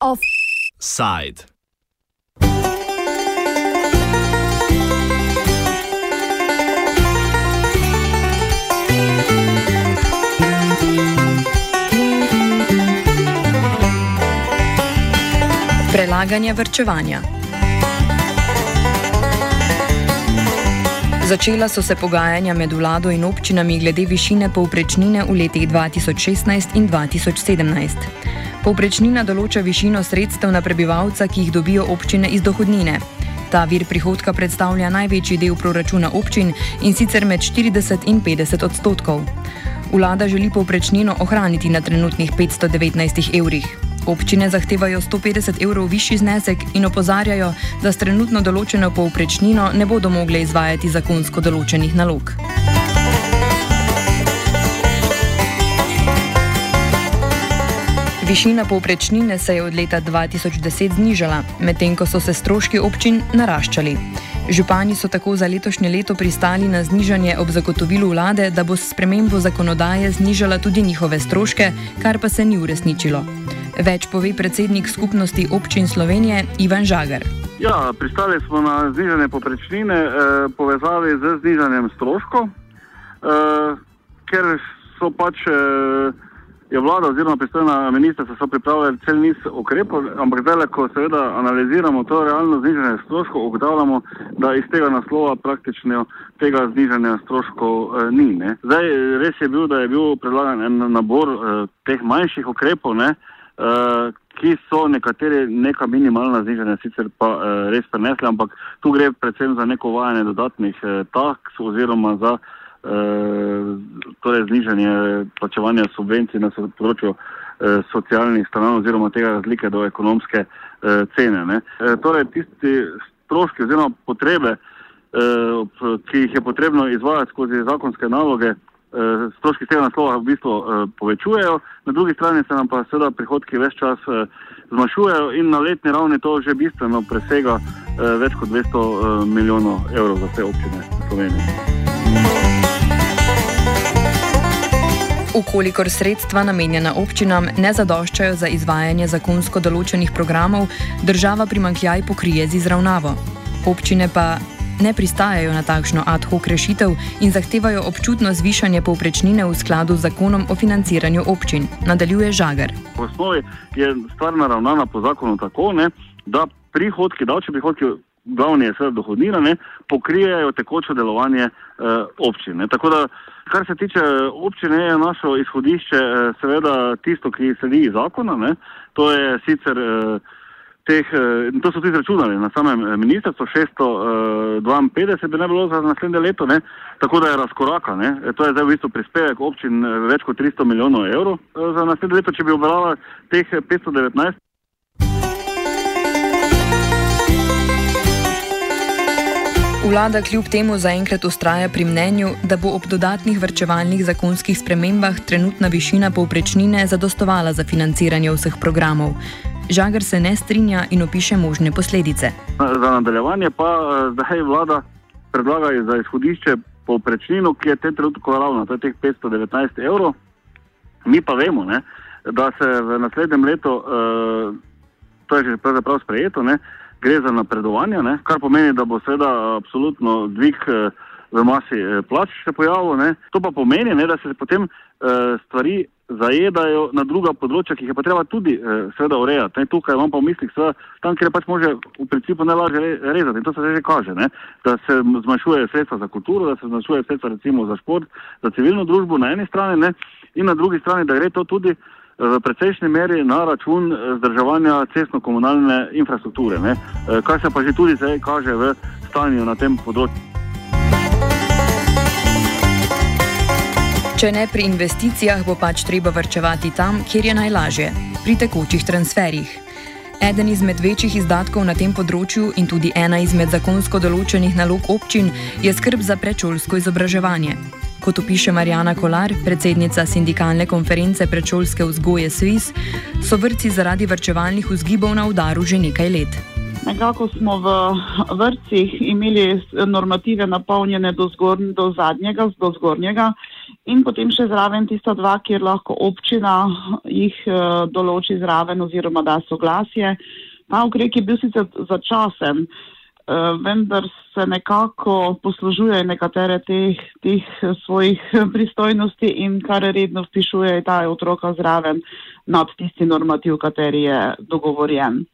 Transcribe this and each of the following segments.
Offside. Prelaganje vrčevanja. Začela so se pogajanja med vlado in občinami glede višine povprečnine v letih 2016 in 2017. Povprečnina določa višino sredstev na prebivalca, ki jih dobijo občine iz dohodnine. Ta vir prihodka predstavlja največji del proračuna občin in sicer med 40 in 50 odstotkov. Vlada želi povprečnino ohraniti na trenutnih 519 evrih. Občine zahtevajo 150 evrov višji znesek in opozarjajo, da s trenutno določeno povprečnino ne bodo mogle izvajati zakonsko določenih nalog. Višina povprečnine se je od leta 2010 znižala, medtem ko so se stroški občin naraščali. Župani so tako za letošnje leto pristali na znižanje ob zagotovilu vlade, da bo s spremembo zakonodaje znižala tudi njihove stroške, kar pa se ni uresničilo. Več pove predsednik skupnosti občin Slovenije Ivan Žagar. Ja, pristali smo na znižanje poprečnine eh, povezavi z znižanjem stroškov, eh, ker so pač eh, je vlada oziroma pristojna ministrstva pripravili cel niz ukrepov, ampak zdaj, ko seveda analiziramo to realno znižanje stroškov, ugotavljamo, da iz tega naslova praktično tega znižanja stroškov eh, ni. Ne. Zdaj, res je bil, da je bil predlagan en nabor eh, teh manjših ukrepov, ne, uh, ki so nekateri neka minimalna znižanja sicer pa uh, res prenesli, ampak tu gre predvsem za neko uvajanje dodatnih uh, taks oziroma za uh, torej znižanje plačevanja subvencij na področju uh, socialnih stanov oziroma tega razlike do ekonomske uh, cene. Uh, torej tisti stroški oziroma potrebe, uh, ki jih je potrebno izvajati skozi zakonske naloge, Eh, stroški tega naslova v bistvu uh, povečujejo, na drugi strani se nam pa seveda prihodki več čas uh, zmanjšujejo in na letni ravni to že bistveno presega uh, več kot 200 uh, milijonov evrov za vse občine v Ukolikor sredstva namenjena občinam ne zadoščajo za izvajanje zakonsko določenih programov, država primankljaj pokrije z izravnavo. Občine pa ne pristajajo na takšno ad hoc rešitev in zahtevajo občutno zvišanje povprečnine v skladu z zakonom o financiranju občin, nadaljuje Žagar. V osnovi je stvar naravnana po zakonu tako, ne, da prihodki, davčni prihodki, glavni je seveda dohodnina, ne, pokrijajo tekoče delovanje eh, občine. Tako da, kar se tiče občine, je naše izhodišče eh, seveda tisto, ki sledi iz zakona, ne, to je sicer. Eh, teh, eh, to so tudi izračunali na samem eh, ministrstvu, 652 eh, bi ne bilo za naslednje leto, ne? tako da je razkoraka. Ne? To je zdaj v bistvu prispevek občin več kot 300 milijonov evrov za naslednje leto, če bi obravnala teh 519. Vlada kljub temu zaenkrat ustraja pri mnenju, da bo ob dodatnih vrčevalnih zakonskih spremembah trenutna višina povprečnine zadostovala za financiranje vseh programov. Žagar se ne strinja in opiše možne posledice. Za nadaljevanje pa eh, zdaj vlada predlaga za izhodišče povprečnino, ki je te trenutko ravna, to je teh 519 evrov. Mi pa vemo, ne, da se v naslednjem letu, uh, to je že pravzaprav sprejeto, ne, gre za napredovanje, ne, kar pomeni, da bo seveda absolutno dvig uh, v masi uh, plač se pojavil. Ne. To pa pomeni, ne, da se potem uh, stvari zajedajo na druga področja, ki jih je pa treba tudi eh, seveda urejati. Ne, tukaj imam pa v mislih, seveda, tam, kjer pač može v principu najlažje rezati in to se že kaže, ne, da se zmanjšuje sredstva za kulturo, da se zmanjšuje sredstva recimo za šport, za civilno družbo na eni strani ne, in na drugi strani, da gre to tudi eh, v precejšnji meri na račun eh, zdrževanja cestno-komunalne infrastrukture, ne, eh, kar se pa že tudi zdaj kaže v stanju na tem področju. Če ne pri investicijah, bo pač treba vrčevati tam, kjer je najlažje - pri tekočih transferjih. Eden izmed večjih izdatkov na tem področju in tudi ena izmed zakonsko določenih nalog občin je skrb za predšolsko izobraževanje. Kot opiše Marijana Kolar, predsednica sindikalne konference predšolske vzgoje SWIS, so vrci zaradi vrčevalnih vzgibov na udaru že nekaj let. Nekako smo v vrtcih imeli normative napolnjene do, zgor, do zadnjega, do zgornjega in potem še zraven tista dva, kjer lahko občina jih uh, določi zraven oziroma da soglasje. Ta ukrep je bil sicer začasen, uh, vendar se nekako poslužuje nekatere teh, teh svojih pristojnosti in kar redno vpišuje ta otroka zraven nad tisti normativ, kateri je dogovorjen.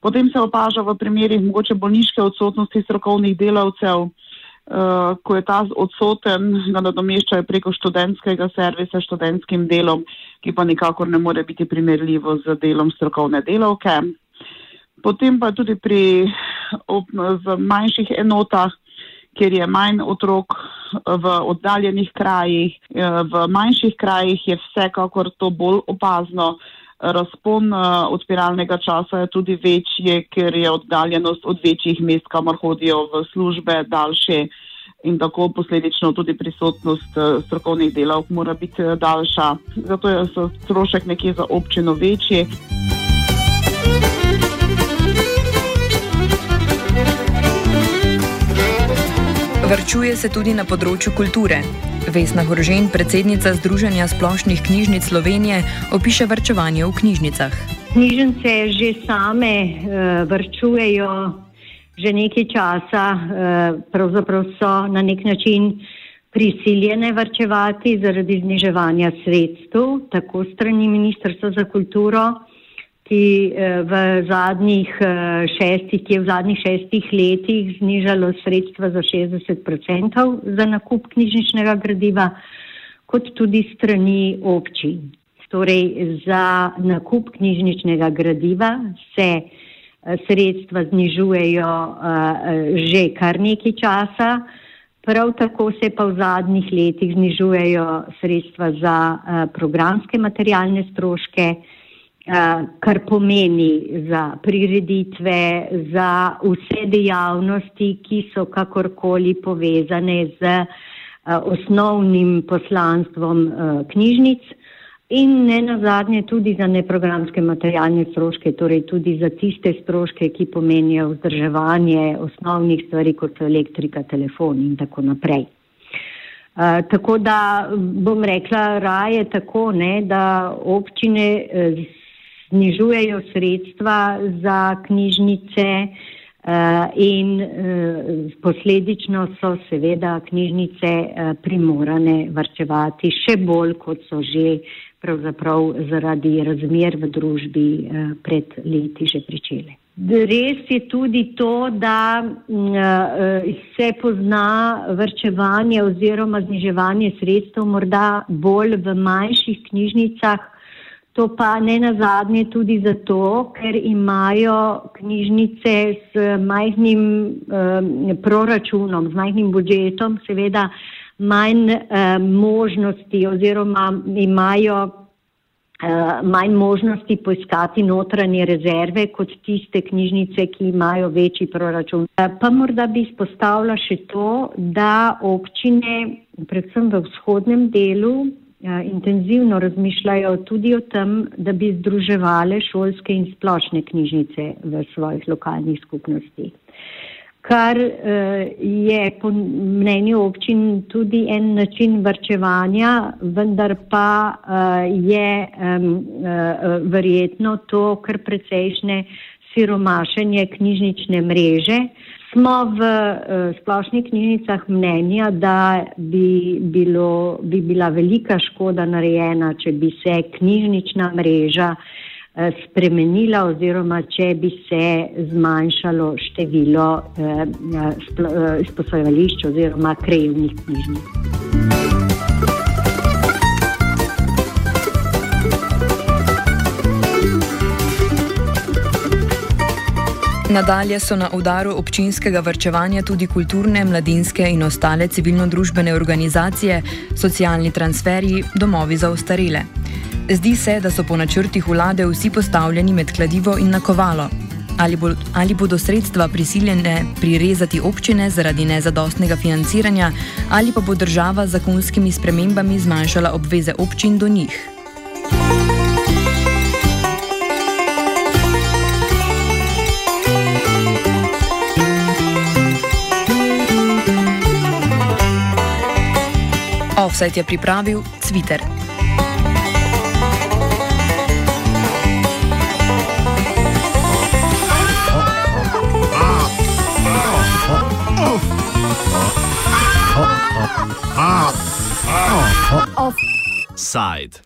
Potem se opaža v primerih mogoče bolniške odsotnosti strokovnih delavcev, uh, ko je ta odsoten, ga nadomeščajo preko študentskega servisa, študentskim delom, ki pa nikakor ne more biti primerljivo z delom strokovne delavke. Potem pa tudi pri ob, manjših enotah, kjer je manj otrok v oddaljenih krajih, eh, v manjših krajih je vsekakor to bolj opazno razpon uh, odpiralnega časa je tudi večji, ker je oddaljenost od večjih mest, kamor hodijo v službe, daljše in tako posledično tudi prisotnost uh, strokovnih delavk mora biti daljša. Zato je strošek nekje za občino večji. Vrčuje se tudi na področju kulture. Vesna Horžen, predsednica Združenja splošnih knjižnic Slovenije, opiše vrčevanje v knjižnicah. Knjižnice že same uh, vrčujejo že nekaj časa, uh, pravzaprav so na nek način prisiljene vrčevati zaradi zniževanja sredstev, tako strani Ministrstva za kulturo ki eh, v zadnjih eh, šestih, ki je v zadnjih šestih letih znižalo sredstva za 60% za nakup knjižničnega gradiva, kot tudi strani občin. Torej, za nakup knjižničnega gradiva se eh, sredstva znižujejo že kar nekaj časa, prav tako se pa v zadnjih letih znižujejo sredstva za programske materialne stroške, kar pomeni za prireditve, za vse dejavnosti, ki so kakorkoli povezane z osnovnim poslanstvom knjižnic in ne nazadnje tudi za neprogramske materialne stroške, torej tudi za tiste stroške, ki pomenijo vzdrževanje osnovnih stvari, kot so elektrika, telefon in tako naprej. Uh, tako da bom rekla, raje tako, ne, da občine uh, znižujejo sredstva za knjižnice uh, in uh, posledično so seveda knjižnice uh, primorane varčevati še bolj, kot so že pravzaprav zaradi razmer v družbi pred leti že pričele. Res je tudi to, da uh, se pozna vrčevanje oziroma zniževanje sredstev morda bolj v manjših knjižnicah, To pa ne na zadnje tudi zato, ker imajo knjižnice s majhnim um, proračunom, z majhnim budžetom, seveda manj um, možnosti oziroma imajo uh, manj možnosti poiskati notranje rezerve kot tiste knjižnice, ki imajo večji proračun. Pa morda bi izpostavila še to, da občine, predvsem v vzhodnem delu, intenzivno razmišljajo tudi o tem, da bi združevali šolske in splošne knjižnice v svojih lokalnih skupnostih. Kar uh, je po mnenju občin tudi en način vrčevanja, vendar pa uh, je uh, verjetno to kar precejšnje siromašenje knjižnične mreže. Smo v uh, splošnih knjižnicah mnenja, da bi, bilo, bi bila velika škoda narejena, če bi se knjižnična mreža uh, spremenila oziroma če bi se zmanjšalo število uh, izposojališč oziroma krajevnih knjižnic. Nadalje so na udaru občinskega vrčevanja tudi kulturne, mladinske in ostale civilno-družbene organizacije, socialni transferji, domovi za ostarele. Zdi se, da so po načrtih vlade vsi postavljeni med kladivo in nakovalo. Ali, bo, ali bodo sredstva prisiljene prirezati občine zaradi nezadostnega financiranja, ali pa bo država z zakonskimi spremembami zmanjšala obveze občin do njih. Offset je pripravil Twitter. Offside.